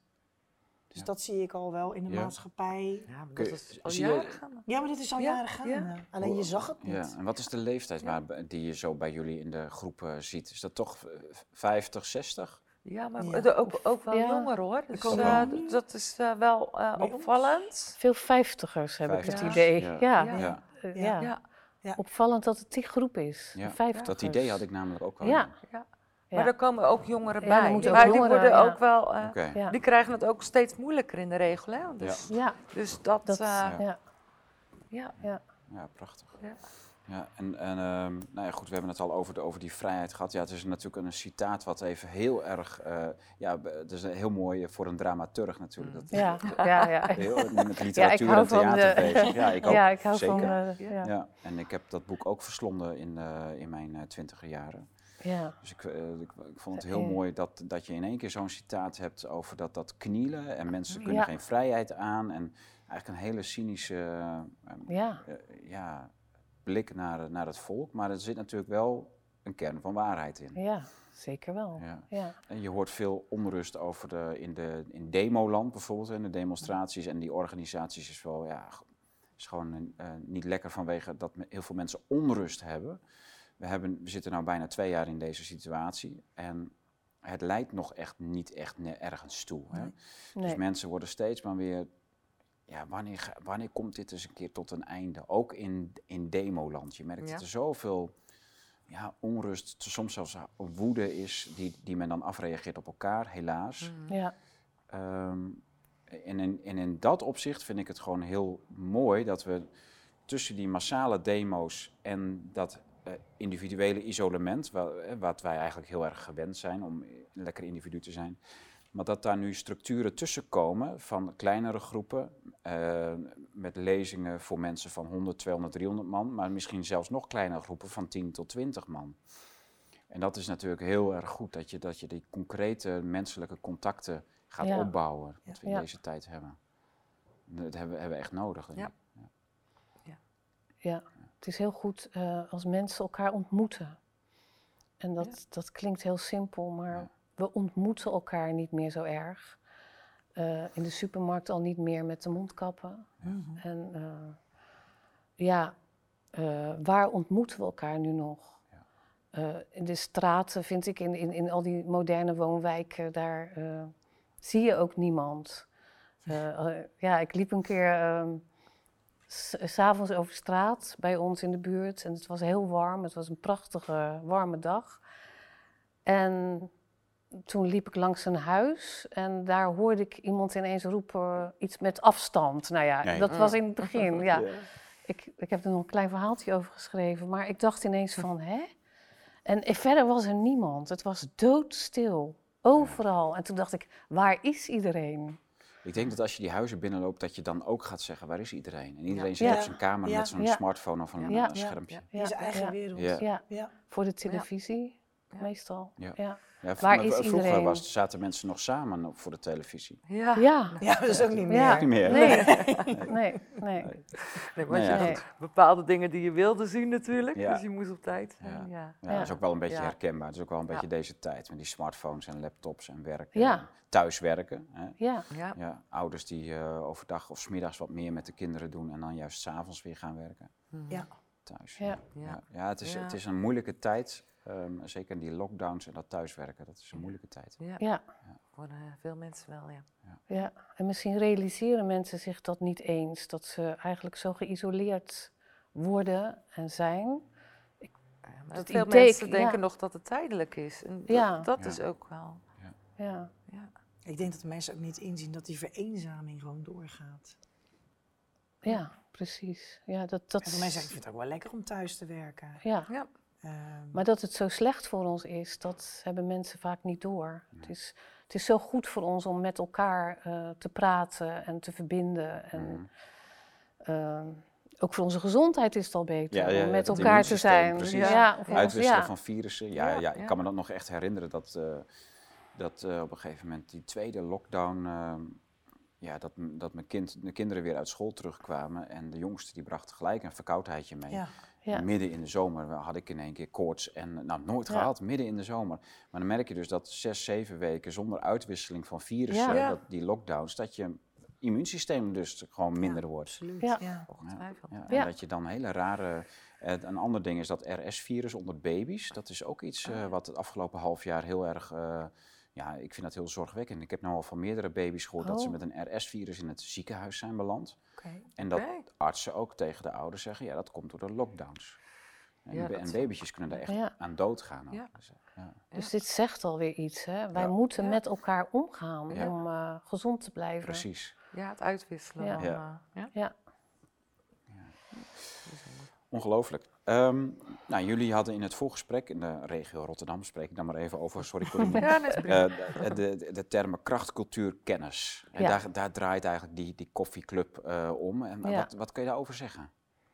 Dus
Ja.
dat zie ik al wel in de
Ja.
maatschappij.
Ja, maar
Kun
dat is al
zie je-
jaren gaande.
Ja, maar dit is al
Ja,
jaren gaande.
ja.
Alleen je zag het niet.
Ja, en wat is de leeftijd
Ja.
waar, die je zo bij jullie in de groepen ziet? Is dat toch eh, 50, 60?
Ja, maar
Ja.
ook, ook wel
Ja.
jonger hoor. Dus, eh, dat is eh, wel eh, opvallend.
Veel vijftigers heb ik het idee.
ja.
Ja.
Ja.
Ja.
eh,
Ja.
ja.
Ja.
Opvallend dat het die groep is.
Ja. Dat idee had ik namelijk ook wel.
Ja.
Maar er komen ook jongeren
Ja,
bij.
er moeten ook
maar die
jongeren,
worden
ja.
ook wel. eh.
Ja.
Die krijgen het ook steeds moeilijker in de regel. Hè? Dus,
Ja,
dus dat.
dat,
eh,
Ja.
ja.
ja.
Ja.
Ja, prachtig.
Ja.
Ja, en, en ehm, nou ja, goed, we hebben het al over, de, over die vrijheid gehad. Ja, het is natuurlijk een citaat wat even heel erg, eh, ja, het is een heel mooi voor een dramaturg natuurlijk. Dat,
Ja,
dat-
ja, ja.
heel met literatuur
hou
en
van
theater
de-
bezig. Ja, ik ook.
ja, ik hou
zeker.
van. eh,
Ja.
ja.
En ik heb dat boek ook verslonden in, eh, in mijn eh, twintiger jaren.
Ja.
Dus ik, eh, ik, ik vond het heel
Eh.
mooi dat, dat je in één keer zo'n citaat hebt over dat, dat knielen. En mensen kunnen
Ja.
geen vrijheid aan. En eigenlijk een hele cynische eh,
ja.
eh, ja, blik naar, naar het volk. Maar er zit natuurlijk wel een kern van waarheid in.
ja, zeker wel.
Ja.
Ja.
En je hoort veel onrust over de, in, de, in demoland bijvoorbeeld, en de demonstraties en die organisaties is wel, ja, is gewoon niet lekker vanwege dat heel veel mensen onrust hebben. We, hebben. we zitten nu bijna twee jaar in deze situatie en het leidt nog echt niet echt ergens toe. Hè? Dus
Nee.
mensen worden steeds maar weer, ja, wanneer, wanneer komt dit eens een keer tot een einde? Ook in, in demoland. Je merkt
Ja.
dat er zoveel ja, onrust, soms zelfs woede is, die, die men dan afreageert op elkaar, helaas.
Mhm.
Ja.
Ehm, en, in, en in dat opzicht vind ik het gewoon heel mooi dat we tussen die massale demo's en dat individuele isolement, eh, wat wij eigenlijk heel erg gewend zijn om een lekker individu te zijn, maar dat daar nu structuren tussen komen van kleinere groepen eh, met lezingen voor mensen van 100, 200, 300 man, maar misschien zelfs nog kleinere groepen van 10 tot 20 man. En dat is natuurlijk heel erg goed, dat je, dat je die concrete menselijke contacten gaat
Ja.
opbouwen, wat we in
Ja.
deze tijd hebben. Dat hebben, we- hebben we echt nodig.
Ja.
ik.
Ja, het is heel goed eh, als mensen elkaar ontmoeten. En dat, dat klinkt heel simpel, maar
Ja.
we ontmoeten elkaar niet meer zo erg. Eh, in de supermarkt al niet meer met de mondkappen.
Mhm.
En eh, ja, waar ontmoeten we elkaar nu nog?
Ja.
In de straten vind ik, in, in, in al die moderne woonwijken, daar zie je ook niemand. Ja, ik liep een keer ehm, s'avonds over straat bij ons in de buurt en het was heel warm. Het was een prachtige, warme dag. En toen liep ik langs een huis en daar hoorde ik iemand ineens roepen iets met afstand. Nou ja,
Nee.
dat was in het begin. Ja. Ik, ik heb er nog een klein verhaaltje over geschreven, maar ik dacht ineens van, hè? En eh, verder was er niemand. Het was doodstil, overal. En toen dacht ik, waar is iedereen?
Ik denk dat als je die huizen binnenloopt, dat je dan ook gaat zeggen, waar is iedereen? En iedereen
Ja.
zit
Ja.
op zijn kamer
Ja.
met zo'n
Ja.
smartphone of een
Ja.
schermpje.
Ja.
In zijn eigen
ja.
wereld.
Ja.
Ja,
Ja.
voor de televisie
Ja.
meestal.
Ja.
Ja. Waar is
vroeger
iedereen?
was, zaten mensen nog samen op- voor de televisie.
Ja.
Ja.
Ja, dat is ook niet meer.
Ja.
Niet meer.
Nee, nee, nee.
Nee, maar
Nou
je had bepaalde dingen die je wilde zien natuurlijk.
Ja.
Dus je moest op tijd zijn.
Ja.
Ja.
Ja, dat is ook wel een beetje
Ja.
herkenbaar. Het is ook wel een beetje
Ja.
deze tijd met die smartphones en laptops en werken.
Ja.
en thuiswerken. Hè.
Ja,
Ja.
Ja, ouders die eh, overdag of 's middags wat meer met de kinderen doen en dan juist 's avonds weer gaan werken
Mhm.
Ja.
thuis.
ja.
Ja,
Ja.
ja, het, is,
Ja.
het is een moeilijke tijd. Ehm, zeker in die lockdowns en dat thuiswerken, dat is een moeilijke tijd.
Ja.
ja.
Voor eh, veel mensen wel, ja.
Ja, en misschien realiseren mensen zich dat niet eens, dat ze eigenlijk zo geïsoleerd worden en zijn. Ik,
maar
het
veel
idee-
mensen
ja.
denken nog dat het tijdelijk is. En dat,
Ja.
dat
Ja.
is ook wel.
Ja.
Ja.
Ik denk dat de mensen ook niet inzien dat die vereenzaming gewoon doorgaat.
ja, precies. Ja, dat, dat,
En voor mij zeggen, ik vind het ook wel lekker om thuis te werken.
ja.
Ehm,
Maar dat het zo slecht voor ons is, dat hebben mensen vaak niet door. Het, is, het is zo goed voor ons om met elkaar eh, te praten en te verbinden. En,
Mhm.
ehm, ook voor onze gezondheid is het al beter
Ja, ja,
om met elkaar te zijn.
precies.
Ja,
Uitwisselen
ja.
van virussen. Ja,
Ja,
ja, ik
ja.
kan me dat nog echt herinneren dat, eh, dat eh, op een gegeven moment die tweede lockdown, eh, ja, dat, dat mijn kind, de kinderen weer uit school terugkwamen en de jongste die bracht gelijk een verkoudheidje mee.
Ja.
Midden in de zomer had ik in één keer koorts en nou, nooit
Ja.
gehad, midden in de zomer. Maar dan merk je dus dat zes, zeven weken zonder uitwisseling van virussen,
Ja.
Dat, die lockdowns, dat je immuunsysteem dus gewoon minder wordt.
Absoluut.
Ja.
Ja.
Ongetwijfeld.
Ja, en
Ja.
dat je dan hele rare. eh, een ander ding is dat RS-virus onder baby's. Dat is ook iets
Ah.
eh, wat het afgelopen half jaar heel erg. eh, ja, ik vind dat heel zorgwekkend. Ik heb nu al van meerdere baby's gehoord dat ze
Oh.
met een RS-virus in het ziekenhuis zijn beland.
Oké.
En dat artsen ook tegen de ouders zeggen: ja, dat komt door de lockdowns. En,
Ja,
en babytjes kunnen daar echt
Ja.
aan doodgaan.
Ja.
Dus, eh, ja.
Dus dit zegt alweer iets. Hè? Wij
Ja.
moeten
Ja.
met elkaar omgaan
Ja.
om eh, gezond te blijven.
Precies.
Ja, het uitwisselen.
Ja.
eh, ja.
Ja.
Ongelooflijk. Ehm, nou, jullie hadden in het voorgesprek, in de regio Rotterdam, spreek ik dan maar even over, sorry Corinne.
Ja.
Eh, de, de, de termen kracht, cultuur, kennis. En
Ja.
daar, daar draait eigenlijk die, die koffieclub eh, om. En,
Ja.
wat, wat kun je daarover zeggen?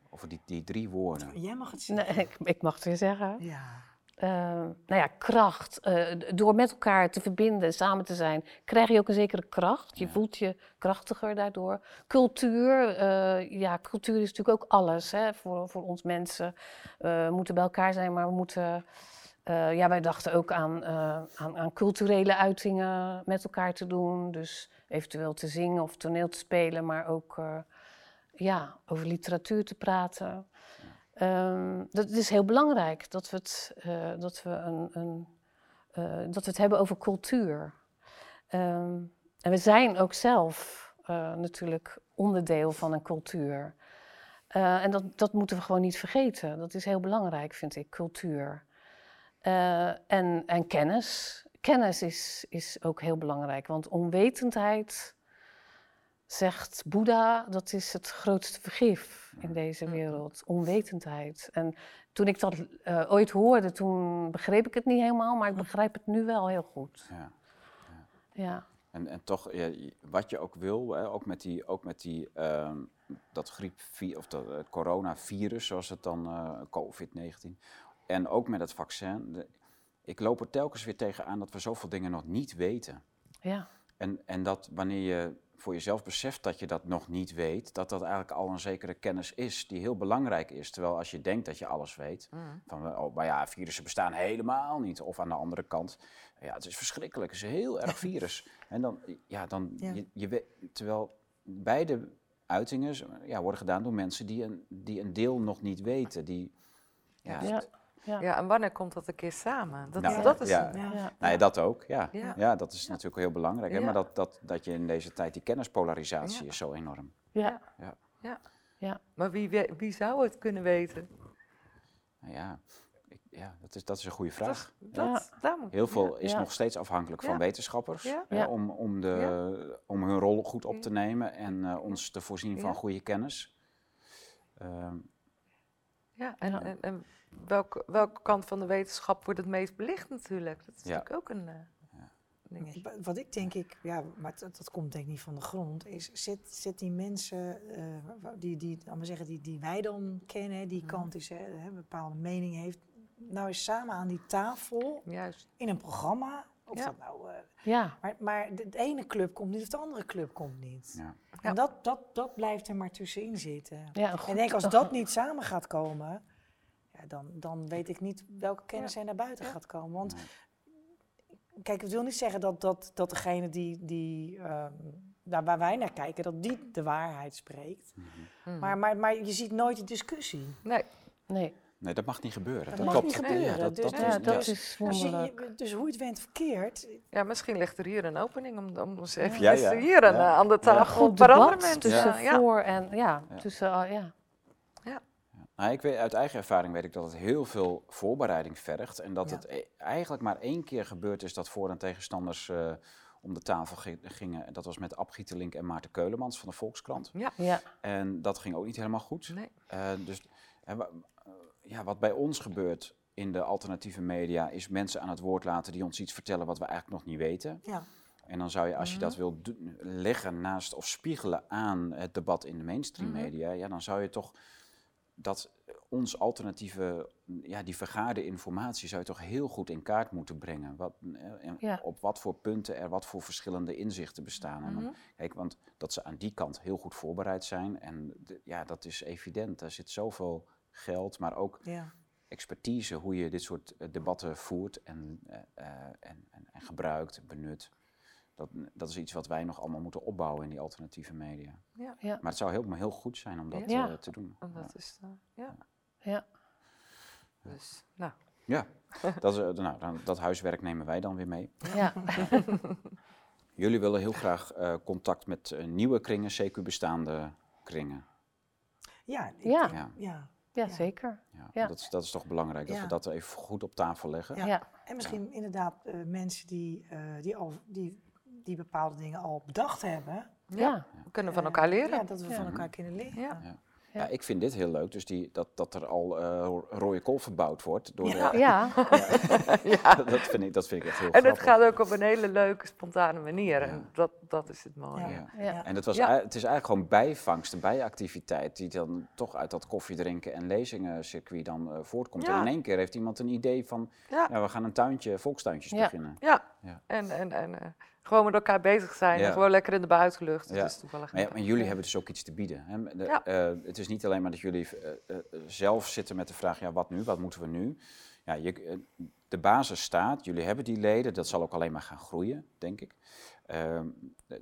Over die, die drie woorden.
Jij mag het
Nee,
zeggen.
ik, ik mag het weer zeggen.
Ja.
Eh, nou ja, kracht. Eh, door met elkaar te verbinden, samen te zijn, krijg je ook een zekere kracht. Je
Ja.
voelt je krachtiger daardoor. Cultuur. eh, ja, cultuur is natuurlijk ook alles hè, voor, voor ons mensen. We moeten bij elkaar zijn, maar we moeten. ja, wij dachten ook aan, aan, aan culturele uitingen met elkaar te doen. Dus eventueel te zingen of toneel te spelen, maar ook ja, over literatuur te praten. Ehm, dat is heel belangrijk dat we het, eh, dat we een, een, eh, dat we het hebben over cultuur. Ehm, en we zijn ook zelf eh, natuurlijk onderdeel van een cultuur. En dat, dat moeten we gewoon niet vergeten. Dat is heel belangrijk, vind ik, cultuur. En, en kennis. Kennis is, is ook heel belangrijk, want onwetendheid, zegt Boeddha, dat is het grootste vergif in deze wereld. Onwetendheid. En toen ik dat eh, ooit hoorde, toen begreep ik het niet helemaal, maar ik begrijp het nu wel heel goed.
Ja.
Ja,
En, en toch, ja, wat je ook wil, hè, ook met, die, ook met die, ehm, dat griep, of dat eh, coronavirus, zoals het dan, eh, COVID-19, en ook met het vaccin. de- ik loop er telkens weer tegenaan dat we zoveel dingen nog niet weten.
ja,
En, en dat wanneer je voor jezelf beseft dat je dat nog niet weet, dat dat eigenlijk al een zekere kennis is die heel belangrijk is. Terwijl als je denkt dat je alles weet,
Mm.
van oh, maar ja, virussen bestaan helemaal niet. Of aan de andere kant, ja, het is verschrikkelijk, het is een heel erg virus. En dan, ja, dan,
Ja.
Je, je, weet- terwijl beide uitingen ja, worden gedaan door mensen die een, die een deel nog niet weten. Die, ja,
ja, ja.
Ja, en wanneer komt dat een keer samen? Dat,
Nou,
dat is
ja.
Ja.
ja.
Nou ja, dat ook, ja.
Ja.
Ja, dat is natuurlijk heel belangrijk. Hè?
Ja.
Maar dat, dat, dat je in deze tijd, die kennispolarisatie
Ja.
is zo enorm.
ja.
Maar wie, wie zou het kunnen weten?
Nou ja, ik, ja dat, is, dat is een goede vraag.
dat, daar moet,
Heel veel
ja.
is
Ja.
nog steeds afhankelijk van
Ja.
wetenschappers
Ja.
hè,
Ja.
om, om, de, om hun rol goed op te nemen en eh, ons te voorzien van
Ja.
goede kennis. Ehm,
Ja, en,
Ja.
en, en welke, welke kant van de wetenschap wordt het meest belicht natuurlijk? Dat is
Ja.
natuurlijk ook een... eh.
Wa- Wat ik denk ik, ja, maar dat, dat komt denk ik niet van de grond, is zet, zet die mensen, eh, wa- die, die, we zeggen, die, die wij dan kennen, die
Mhm.
kant is, hè, een bepaalde mening heeft, nou eens samen aan die tafel
Juist.
in een programma. Of
Ja.
dat nou, eh,
ja.
maar, maar de, de ene club komt niet of de andere club komt niet.
ja.
En dat, dat, dat blijft er maar tussenin zitten.
ja
En ik denk, als dat niet samen gaat komen, ja, dan, dan weet ik niet welke kennis
Ja.
er naar buiten
Ja.
gaat komen. Want
Nee.
kijk, het wil niet zeggen dat, dat, dat degene die, die ehm, daar waar wij naar kijken, dat die de waarheid spreekt.
Mhm.
Mhm.
Maar, maar, maar je ziet nooit de discussie.
Nee,
Nee,
Nee, dat mag niet gebeuren.
Dat mag
klopt.
niet gebeuren.
Ja, dat,
Dus-
dat
dus-
ja,
is,
dat
ja.
is
Dus,
wonderlijk.
dus hoe het went verkeerd,
ja, misschien ligt er hier een opening om, om eens even
Ja, ja.
hier aan,
Ja.
aan de
Ja.
tafel
Goed
een
debat
mensen.
tussen
Ja, ja.
voor en ja,
Ja.
tussen, ah, ja.
Nou, ik weet, uit eigen ervaring weet ik dat het heel veel voorbereiding vergt. En dat
Ja.
het e- eigenlijk maar één keer gebeurd is dat voor- en tegenstanders eh, om de tafel gi- gingen. Dat was met Ab Gieterlink en Maarten Keulemans van de Volkskrant.
Ja,
En dat ging ook niet helemaal goed.
Nee.
Eh, dus eh, ja, wat bij ons gebeurt in de alternatieve media is mensen aan het woord laten die ons iets vertellen wat we eigenlijk nog niet weten.
Ja.
En dan zou je, als je
Mhm.
dat wil leggen naast of spiegelen aan het debat in de mainstream
Mhm.
media, ja, dan zou je toch dat ons alternatieve, ja, die vergaarde informatie zou je toch heel goed in kaart moeten brengen. Wat, eh, en
Ja.
Op wat voor punten er wat voor verschillende inzichten bestaan. Dan-
Mhm.
Kijk, want dat ze aan die kant heel goed voorbereid zijn. En de- ja, dat is evident. Daar zit zoveel geld, maar ook
Ja.
expertise hoe je dit soort eh, debatten voert en, eh, eh, en, en, en gebruikt, benut. Dat, dat is iets wat wij nog allemaal moeten opbouwen in die alternatieve media.
Ja.
ja,
Maar het zou heel, heel goed zijn om dat
Ja.
te doen.
En dat is, eh, ja.
ja.
Dus, nou,
Ja, dat, is, nou, dan, dat huiswerk nemen wij dan weer mee.
ja.
Jullie willen heel graag eh, contact met nieuwe kringen, CQ bestaande kringen.
Ja, ik
Ja.
Ja.
Ja.
zeker.
Ja,
Ja.
Dat, is, dat is toch belangrijk, dat
Ja.
we dat even goed op tafel leggen.
Ja.
Ja,
En misschien inderdaad eh, mensen die, eh, die, al, die, die bepaalde dingen al bedacht hebben.
ja.
ja.
we kunnen van
Eh,
elkaar leren.
Ja, dat we
Ja.
van elkaar kunnen leren.
Ja.
Ik vind dit heel leuk, dus die, dat, dat er al eh, rode kool verbouwd wordt. Door
Ja.
de,
ja.
ja.
dat, vind ik, dat vind ik echt heel
En het gaat ook op een hele leuke, spontane manier.
Ja.
En dat, dat is het mooie.
Ja.
Ja.
ja.
En het, was, het is eigenlijk gewoon bijvangst, een bijactiviteit, die dan toch uit dat koffiedrinken en lezingencircuit dan eh, voortkomt.
Ja.
En in één keer heeft iemand een idee van,
Ja.
we gaan een tuintje, volkstuintjes
Ja.
beginnen.
Ja,
Ja.
en, en, en eh, gewoon met elkaar bezig zijn
Ja.
en gewoon lekker in de buitenlucht. Dat
Ja.
is toevallig
Maar, ja, maar jullie hebben dus ook iets te bieden. Hè? De-
Ja.
eh, het is niet alleen maar dat jullie eh, eh, zelf zitten met de vraag, ja, wat nu, wat moeten we nu? Ja, je, de basis staat, jullie hebben die leden, dat zal ook alleen maar gaan groeien, denk ik. Ehm,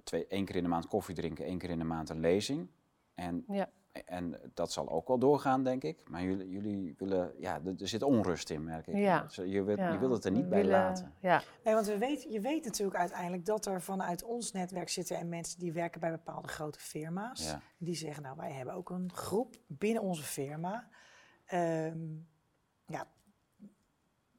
twee, één keer in de maand koffie drinken, één keer in de maand een lezing. En,
Ja.
En dat zal ook wel doorgaan, denk ik. Maar jullie, jullie willen, ja, er, er zit onrust in, merk ik.
Ja.
Dus Je, wil,
Ja.
je wil het er niet
We
bij
willen-
laten.
Ja,
Nee, want we weten, je weet natuurlijk uiteindelijk dat er vanuit ons netwerk zitten en mensen die werken bij bepaalde grote firma's.
Ja.
Die zeggen, nou wij hebben ook een groep binnen onze firma. Ehm,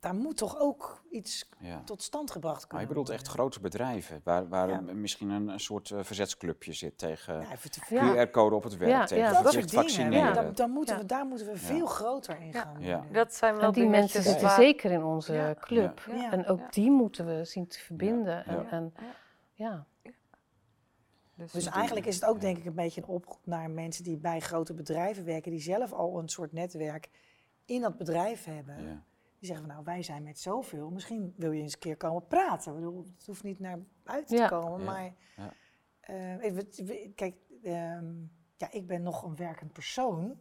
daar moet toch ook iets
Ja.
tot stand gebracht
Maar
kunnen
je bedoelt echt grote bedrijven, waar, waar
Ja.
misschien een, een soort eh, verzetsclubje zit tegen
Ja.
QR-code op het werk,
Ja,
tegen
ja,
dat soort dingen.
vaccineren.
Ja, dan, dan moeten
Ja.
we, daar moeten we veel groter in gaan
Ja.
Dat zijn wel
en die mensen zitten
waar-
zeker in onze
Ja.
club.
Ja. Ja.
En ook
Ja.
die moeten we zien te verbinden. En,
Ja.
en,
Ja.
ja.
Dus,
Dus eigenlijk is het ook
ja.
denk ik een beetje een oproep naar mensen die bij grote bedrijven werken, die zelf al een soort netwerk in dat bedrijf hebben. Die zeggen van nou, wij zijn met zoveel, misschien wil je eens een keer komen praten. Ik bedoel, het hoeft niet naar buiten
Ja.
te komen,
Ja.
maar
Ja.
eh, kijk, ehm, ja, ik ben nog een werkend persoon.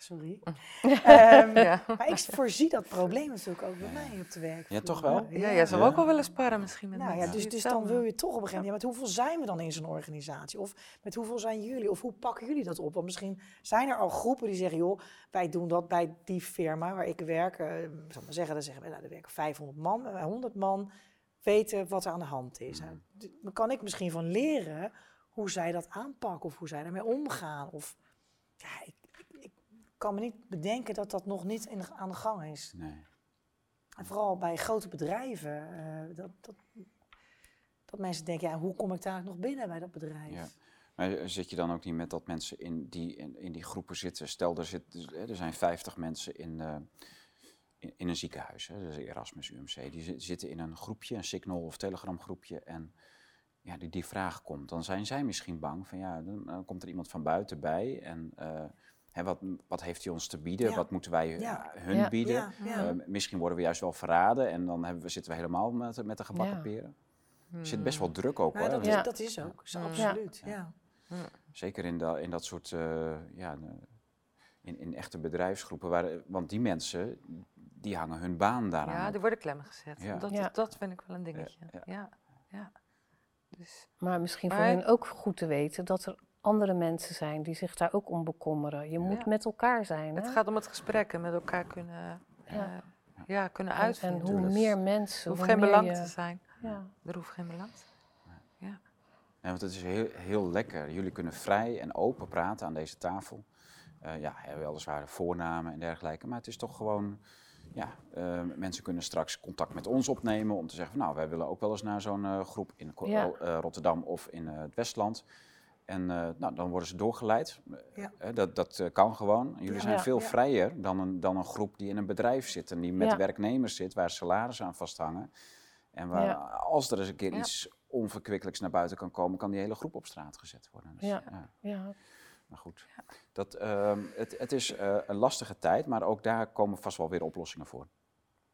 Sorry. Ehm,
ja.
Maar ik voorzie dat probleem natuurlijk ook bij mij op de werk.
Ja, toch wel?
ja, jij zou
Ja.
ook wel willen sparren misschien met
Nou ja, dus, dus dan wil je toch op een gegeven moment, ja, met hoeveel zijn we dan in zo'n organisatie? Of met hoeveel zijn jullie? Of hoe pakken jullie dat op? Want misschien zijn er al groepen die zeggen, joh, wij doen dat bij die firma waar ik werk. eh, ik zal maar zeggen, dan zeggen we, nou, er werken 500 man, eh, 100 man weten wat er aan de hand is. Nou, d- dan kan ik misschien van leren hoe zij dat aanpakken of hoe zij daarmee omgaan. Of, ja, ik kan me niet bedenken dat dat nog niet in de- aan de gang is.
Nee.
En vooral bij grote bedrijven, eh, dat, dat, dat mensen denken, ja, hoe kom ik daar nog binnen bij dat bedrijf?
Ja. Maar eh, zit je dan ook niet met dat mensen in die, in, in die groepen zitten? Stel, er, zit, dus, er zijn 50 mensen in, eh, in, in een ziekenhuis, hè, dus Erasmus UMC. Die zi- zitten in een groepje, een Signal of Telegram groepje. En ja, die, die vraag komt. Dan zijn zij misschien bang van ja, dan, dan komt er iemand van buiten bij. En hè, wat, wat heeft hij ons te bieden?
Ja.
Wat moeten wij eh,
Ja.
hun
Ja.
bieden?
Ja, ja.
Eh, misschien worden we juist wel verraden en dan hebben we, zitten we helemaal met, met de gebakken
Ja.
peren. Er zit best wel druk ook
Maar
hoor.
dat,
Ja.
is, dat is ook, zo,
Mm.
absoluut. Ja.
Zeker in, da- in dat soort, eh, ja, in, in echte bedrijfsgroepen. Waar, want die mensen, die hangen hun baan daaraan
Ja, die worden klemmen gezet.
Ja.
Dat,
Ja.
dat vind ik wel een dingetje.
ja.
Ja, ja. Dus,
Maar misschien voor hen ook goed te weten dat er andere mensen zijn die zich daar ook om bekommeren. Je moet
Ja.
met elkaar zijn.
het
hè?
gaat om het gesprek en met elkaar kunnen,
Ja.
eh, ja, kunnen
En-
uitvinden.
En hoe
Dus-
meer
er
mensen,
hoeft
hoe
geen belang
je-
te zijn.
Ja.
Er hoeft geen belang te zijn.
Ja, want het is heel, heel lekker. Jullie kunnen vrij en open praten aan deze tafel. Eh, ja, hebben weliswaar voornamen en dergelijke, maar het is toch gewoon, ja, eh, mensen kunnen straks contact met ons opnemen om te zeggen van nou, wij willen ook wel eens naar zo'n eh, groep in
Ja.
eh, Rotterdam of in eh, het Westland. En eh, nou, dan worden ze doorgeleid.
Ja.
Eh, dat dat eh, kan gewoon. Jullie
Ja.
zijn
Ja.
veel
Ja.
vrijer dan een, dan een groep die in een bedrijf zit en die met
Ja.
werknemers zit, waar salarissen aan vasthangen. En waar,
Ja.
als er eens een keer
Ja.
iets onverkwikkelijks naar buiten kan komen, kan die hele groep op straat gezet worden. Dus,
Ja.
ja.
Ja,
Maar goed, dat, ehm, het, het is eh, een lastige tijd, maar ook daar komen vast wel weer oplossingen voor.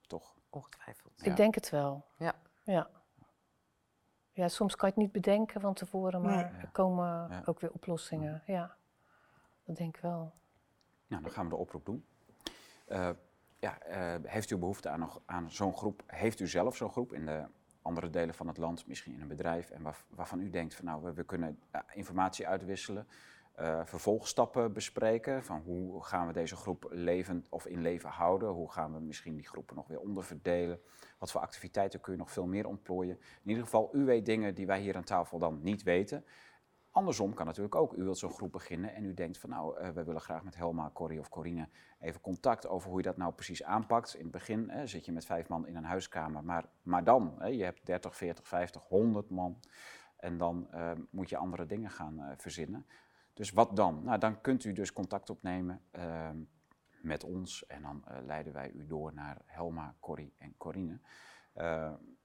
Toch?
Ongetwijfeld.
Ja.
ik denk het wel.
Ja.
Ja. Ja, soms kan je het niet bedenken van tevoren, maar
Nee.
er komen
Ja.
ook weer oplossingen. Ja, dat denk ik wel.
Nou, dan gaan we de oproep doen. Eh, ja, eh, heeft u behoefte aan, nog- aan zo'n groep? Heeft u zelf zo'n groep in de andere delen van het land, misschien in een bedrijf, en waar, waarvan u denkt van nou, we, we kunnen eh, informatie uitwisselen, eh, vervolgstappen bespreken, van hoe gaan we deze groep levend of in leven houden, hoe gaan we misschien die groepen nog weer onderverdelen, wat voor activiteiten kun je nog veel meer ontplooien. In ieder geval, u weet dingen die wij hier aan tafel dan niet weten. Andersom kan natuurlijk ook. U wilt zo'n groep beginnen en u denkt van nou, eh, we willen graag met Helma, Corrie of Corine even contact over hoe je dat nou precies aanpakt. In het begin eh, zit je met vijf man in een huiskamer, maar, maar dan, hè, je hebt 30, 40, 50, 100 man en dan moet je andere dingen gaan verzinnen. Dus wat dan? Nou, dan kunt u dus contact opnemen ehm, met ons en dan eh, leiden wij u door naar Helma, Corrie en Corine.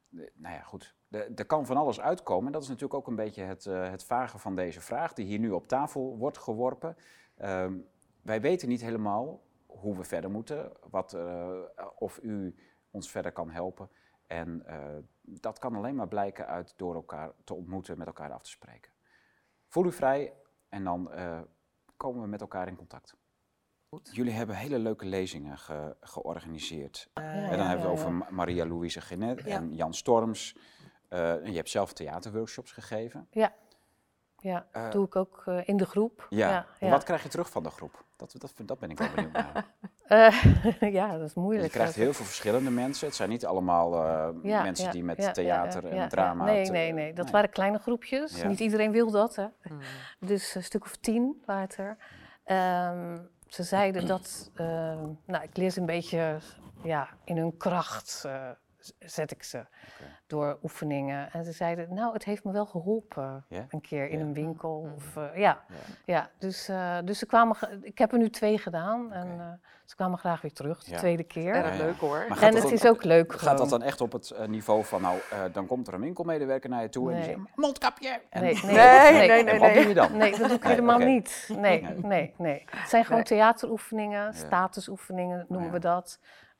De- nou ja, goed. Er kan van alles uitkomen. En dat is natuurlijk ook een beetje het, eh, het vage van deze vraag, die hier nu op tafel wordt geworpen. Ehm, wij weten niet helemaal hoe we verder moeten, wat, eh, of u ons verder kan helpen. En dat kan alleen maar blijken uit door elkaar te ontmoeten, met elkaar af te spreken. Voel u vrij en dan eh, komen we met elkaar in contact.
Goed.
Jullie hebben hele leuke lezingen ge- georganiseerd. En dan
ja,
hebben we het
ja,
over Ma- Maria Louise Genet
Ja.
en Jan Storms. Eh, en je hebt zelf theaterworkshops gegeven.
Ja,
Eh,
doe ik ook eh, in de groep.
Ja.
ja, ja.
Wat krijg je terug van de groep? Dat, dat, dat ben ik wel benieuwd naar.
Eh, ja, dat is
je
moeilijk.
krijgt heel veel verschillende mensen. Het zijn niet allemaal eh,
Ja,
mensen
ja,
die met
ja,
theater
ja,
en
ja,
drama...
Nee,
te-
nee, nee. Dat
nee.
waren kleine groepjes.
Ja.
Niet iedereen wil dat, hè.
Mm.
Dus een stuk of tien waren het er. Ehm, ze zeiden dat, ehm, nou, ik leer ze een beetje ja, in hun kracht, eh, zet ik ze door oefeningen. En ze zeiden, nou, het heeft me wel geholpen een keer in een winkel.
Mhm.
Of, eh, ja,
Ja.
ja dus, eh, dus ze kwamen, ik heb er nu twee gedaan en eh, ze kwamen graag weer terug, de
Ja.
tweede keer.
Ja, ja.
leuk hoor.
Maar
En het is ook leuk
Gaat dat dan echt op het niveau van, nou, eh, dan komt er een winkelmedewerker naar je toe en die
Nee.
zegt, mondkapje! En,
Nee,
Nee, nee, nee,
en wat
nee.
doe je dan?
Nee, dat doe ik
Nee,
helemaal niet. Nee,
Nee.
nee, nee. Het zijn gewoon
Nee.
theateroefeningen, statusoefeningen noemen
ja.
we dat.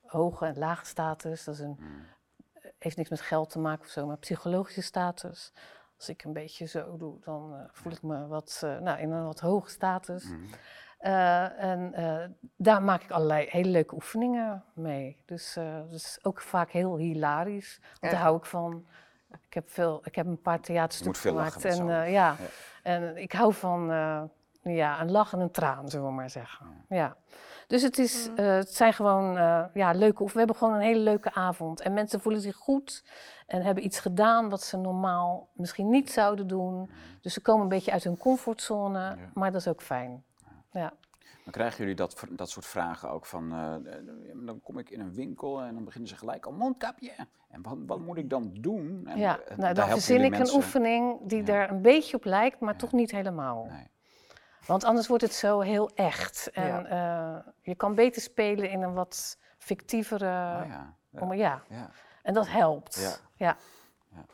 Hoge en lage status, dat is een,
Mm.
heeft niks met geld te maken of zo, maar psychologische status. Als ik een beetje zo doe, dan eh, voel ik me wat, eh, nou, in een wat hoge status.
Mm.
Eh, en daar maak ik allerlei hele leuke oefeningen mee. Dus dat is ook vaak heel hilarisch, want daar hou ik van. Ik heb, veel, ik heb een paar theaterstukken gemaakt. en, ja.
Ja.
en ik hou van ja, een lach en een traan, zullen we maar zeggen. Ja. Dus het, is, eh, het zijn gewoon eh, ja, leuke oefeningen. We hebben gewoon een hele leuke avond. En mensen voelen zich goed en hebben iets gedaan wat ze normaal misschien niet zouden doen. Dus ze komen een beetje uit hun comfortzone,
Ja.
maar dat is ook fijn. Ja.
Dan krijgen jullie dat, dat soort vragen ook van, eh, dan kom ik in een winkel en dan beginnen ze gelijk al mondkapje. En wat, wat moet ik dan doen? En,
Ja, nou,
daar
dan verzin ik
mensen-
een oefening die
Ja.
er een beetje op lijkt, maar
Ja.
toch niet helemaal.
Nee.
Want anders wordt het zo heel echt. En
Ja.
eh, je kan beter spelen in een wat fictievere...
Ah, ja. Ja.
om- ja.
Ja.
En dat helpt.
Ja.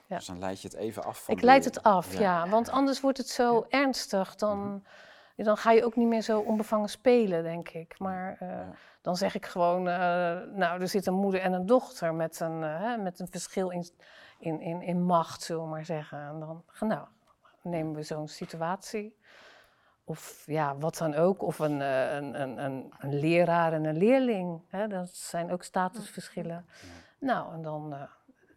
Dus dan leid je het even af van
Ik
de-
leid het af, ja. Want anders wordt het zo ernstig. Dan, dan ga je ook niet meer zo onbevangen spelen, denk ik. Maar eh, dan zeg ik gewoon... eh, nou, er zit een moeder en een dochter met een, hè, met een verschil in, in, in, in macht, zullen we maar zeggen. En dan nou, nemen we zo'n situatie. Of ja, wat dan ook. Of een, eh, een, een, een, een leraar en een leerling. Hè? Dat zijn ook statusverschillen. Nou, en dan... eh,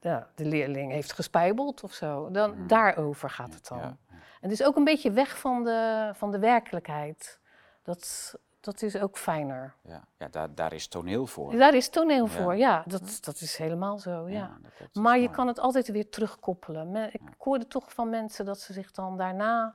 ja, de leerling heeft gespijbeld of zo. Dan,
Mm.
Daarover gaat het dan. En het is ook een beetje weg van de, van de werkelijkheid. Dat, dat is ook fijner.
Ja, ja daar, daar is toneel voor.
Daar is toneel voor, ja. Dat, dat is helemaal zo, ja. Maar je
mooi.
kan het altijd weer terugkoppelen. Ik hoorde toch van mensen dat ze zich dan daarna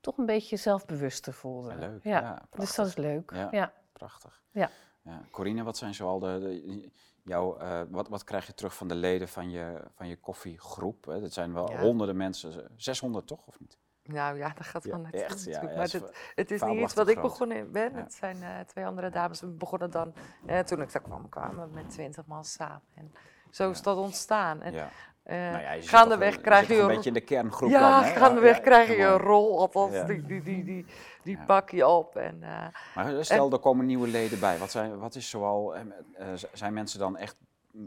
toch een beetje zelfbewuster voelde.
Ja, leuk.
Ja,
Ja,
dus dat is leuk.
Ja.
Ja.
Prachtig.
Ja.
ja. Corine, wat zijn zoal de, de- jouw, eh, wat, wat krijg je terug van de leden van je, van je koffiegroep? Hè? Dat zijn wel
Ja.
honderden mensen, 600 toch, of niet?
Nou ja, dat gaat
Ja,
wel net
echt, ja, ja,
maar het, het is niet iets wat ik
groot.
begonnen ben.
Ja.
Het zijn eh, twee andere dames. We begonnen dan, eh, toen ik daar kwam, kwamen we met twintig man samen. En zo is dat ontstaan. En, Eh,
Nou ja,
gaandeweg krijg je
een
een
beetje in de kerngroep
ja,
dan,
gaandeweg
ja,
krijg je een rol, althans
Ja.
die, die, die, die, die pak je op. En, eh,
Maar stel, er komen nieuwe leden bij. Wat, zijn, wat is zoal, z- zijn mensen dan echt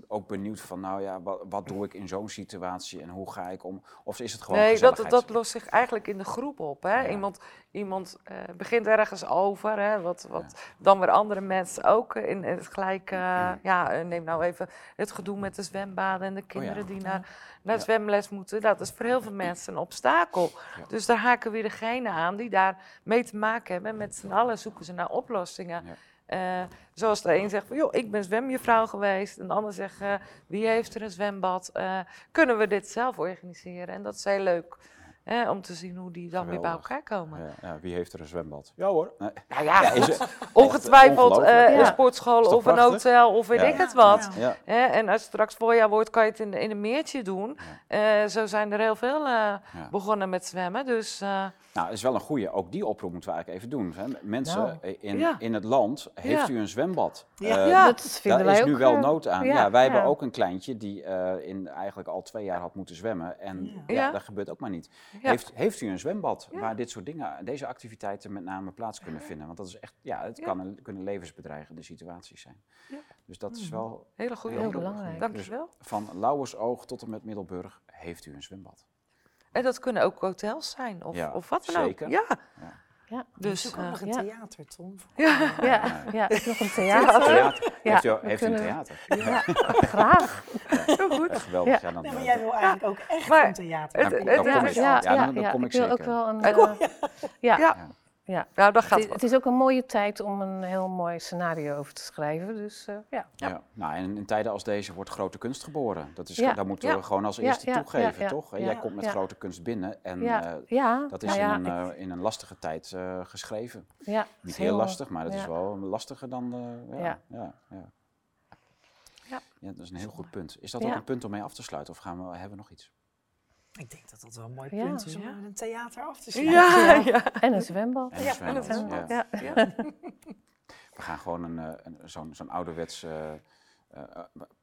ook benieuwd van, nou ja, wat, wat doe ik in zo'n situatie en hoe ga ik om? Of is het gewoon
nee, dat, dat lost zich eigenlijk in de groep op. Hè?
Ja.
Iemand, iemand eh, begint ergens over, hè? Wat, wat dan weer andere mensen ook eh, in het gelijk. eh, ja, eh, neem nou even het gedoe met de zwembaden en de kinderen die naar, naar
Ja.
zwemles moeten. Dat is voor heel veel mensen een obstakel.
Ja.
Dus daar haken weer degene aan die daar mee te maken hebben. En met z'n allen zoeken ze naar oplossingen. Eh, zoals de een zegt van, joh, ik ben zwemjuffrouw geweest. En de ander zegt, eh, wie heeft er een zwembad? Eh, kunnen we dit zelf organiseren? En dat is heel leuk hè, om te zien hoe die dan weer bij elkaar komen.
Ja, ja, wie heeft er een zwembad? Ja hoor. Nee.
Nou ja,
is
ongetwijfeld eh, een sportschool of een hotel of weet
Ja.
ik het wat.
Ja.
Ja.
Hè, en als het straks voorjaar wordt, kan je het in, in een meertje doen. Eh, zo zijn er heel veel eh,
Ja.
begonnen met zwemmen. Dus eh,
Nou, dat is wel een goede. Ook die oproep moeten we eigenlijk even doen. Hè. Mensen
Nou.
in,
Ja.
in het land, heeft
Ja.
u een zwembad?
Ja.
Eh,
Ja.
dat vinden
Daar
wij
is
ook.
nu wel
eh,
nood aan. Ja,
ja,
wij hebben ook een kleintje die eh, in eigenlijk al twee jaar had moeten zwemmen. En ja,
Ja.
dat gebeurt ook maar niet.
Ja.
Heeft, heeft u een zwembad
Ja.
waar dit soort dingen, deze activiteiten met name plaats kunnen vinden? Want dat is echt, ja, het
Ja.
kan een, kunnen levensbedreigende situaties zijn.
Ja.
Dus dat is wel
hele goede
Heel belangrijk.
Dankjewel.
van Lauwersoog tot en met Middelburg, heeft u een zwembad?
En dat kunnen ook hotels zijn of,
Ja,
of wat dan ook.
zeker.
Ja.
Ja.
Ja.
Dus
Zoek ook
eh,
nog een
ja.
theater, Tom.
ja.
Ja, ja, is nog een theater.
Theater.
Ja,
heeft u,
we
heeft u een theater?
Ja, graag.
heel goed.
Geweldig.
Ja.
Ja, dan,
Nee, maar
eh,
jij wil eigenlijk ook echt
Maar
een theater.
het-
dan,
het-
dan
het-
kom
het-
ik,
ja,
dan, dan
ja,
kom
ik
ik
wil ook
zeker.
wel een. Eh, ja,
Ja. Nou, dat
Het,
gaat
is,
wel.
het is ook een mooie tijd om een heel mooi scenario over te schrijven. Dus eh, ja.
Ja. Nou, en in tijden als deze wordt grote kunst geboren. Dat, is,
Ja.
dat moeten
Ja.
we gewoon als eerste
ja,
toegeven,
ja, ja.
toch?
Ja.
Jij komt met
Ja.
grote kunst binnen en
ja,
eh,
ja,
dat is
ja,
in, een, eh, in een lastige tijd eh, geschreven.
ja, het
Niet
is
heel lastig, maar het is wel lastiger dan... eh, ja,
Ja.
ja. Ja,
Ja.
Ja, dat is een heel goed punt. Is dat
Ja.
ook een punt om mee af te sluiten of gaan we, hebben we nog iets?
Ik denk dat dat wel een mooi
Ja.
punt is om een theater af te sluiten.
Ja, ja.
En een zwembad.
En een
Ja,
zwembad,
en een
ja.
zwembad.
Ja.
ja.
We gaan gewoon een, eh, een, zo'n, zo'n ouderwets eh, eh,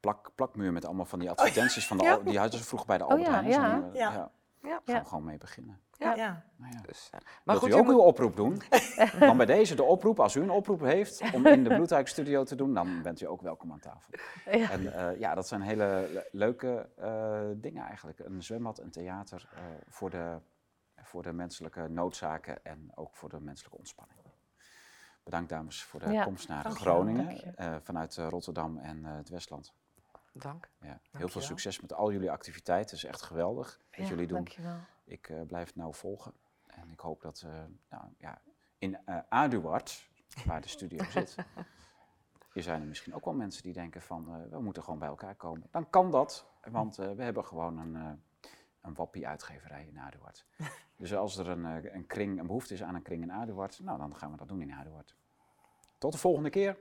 plak, plakmuur met allemaal van die advertenties. Van de, die hadden ze vroeger bij de
Oh
Albert
ja,
Heijn.
ja.
zo'n,
Ja.
ja.
Ja.
Gaan we gewoon mee beginnen.
Ja.
Ja.
Nou.
Dus, eh, maar
Wilt
goed,
u ook
moet-
uw oproep doen? Dan bij deze de oproep, als u een oproep heeft om in de Bloedhuik-studio te doen, dan bent u ook welkom aan tafel.
Ja.
En eh, ja, dat zijn hele le- leuke eh, dingen eigenlijk. Een zwembad, een theater eh, voor, de, voor de menselijke noodzaken en ook voor de menselijke ontspanning. Bedankt dames voor de
Ja,
komst naar Groningen
dank je.
eh, vanuit eh, Rotterdam en eh, het Westland.
Dank.
Ja, heel veel succes met al jullie activiteiten. Het is echt geweldig wat
Ja,
jullie doen.
Dankjewel.
Ik eh, blijf het nou volgen. En ik hoop dat eh, nou, ja, in eh Aduard, waar de studio zit, hier zijn er misschien ook wel mensen die denken van we moeten gewoon bij elkaar komen. Dan kan dat, want we hebben gewoon een, een wappie-uitgeverij in Aduard. Dus als er een, een kring, een behoefte is aan een kring in Aduard, nou dan gaan we dat doen in Aduard. Tot de volgende keer.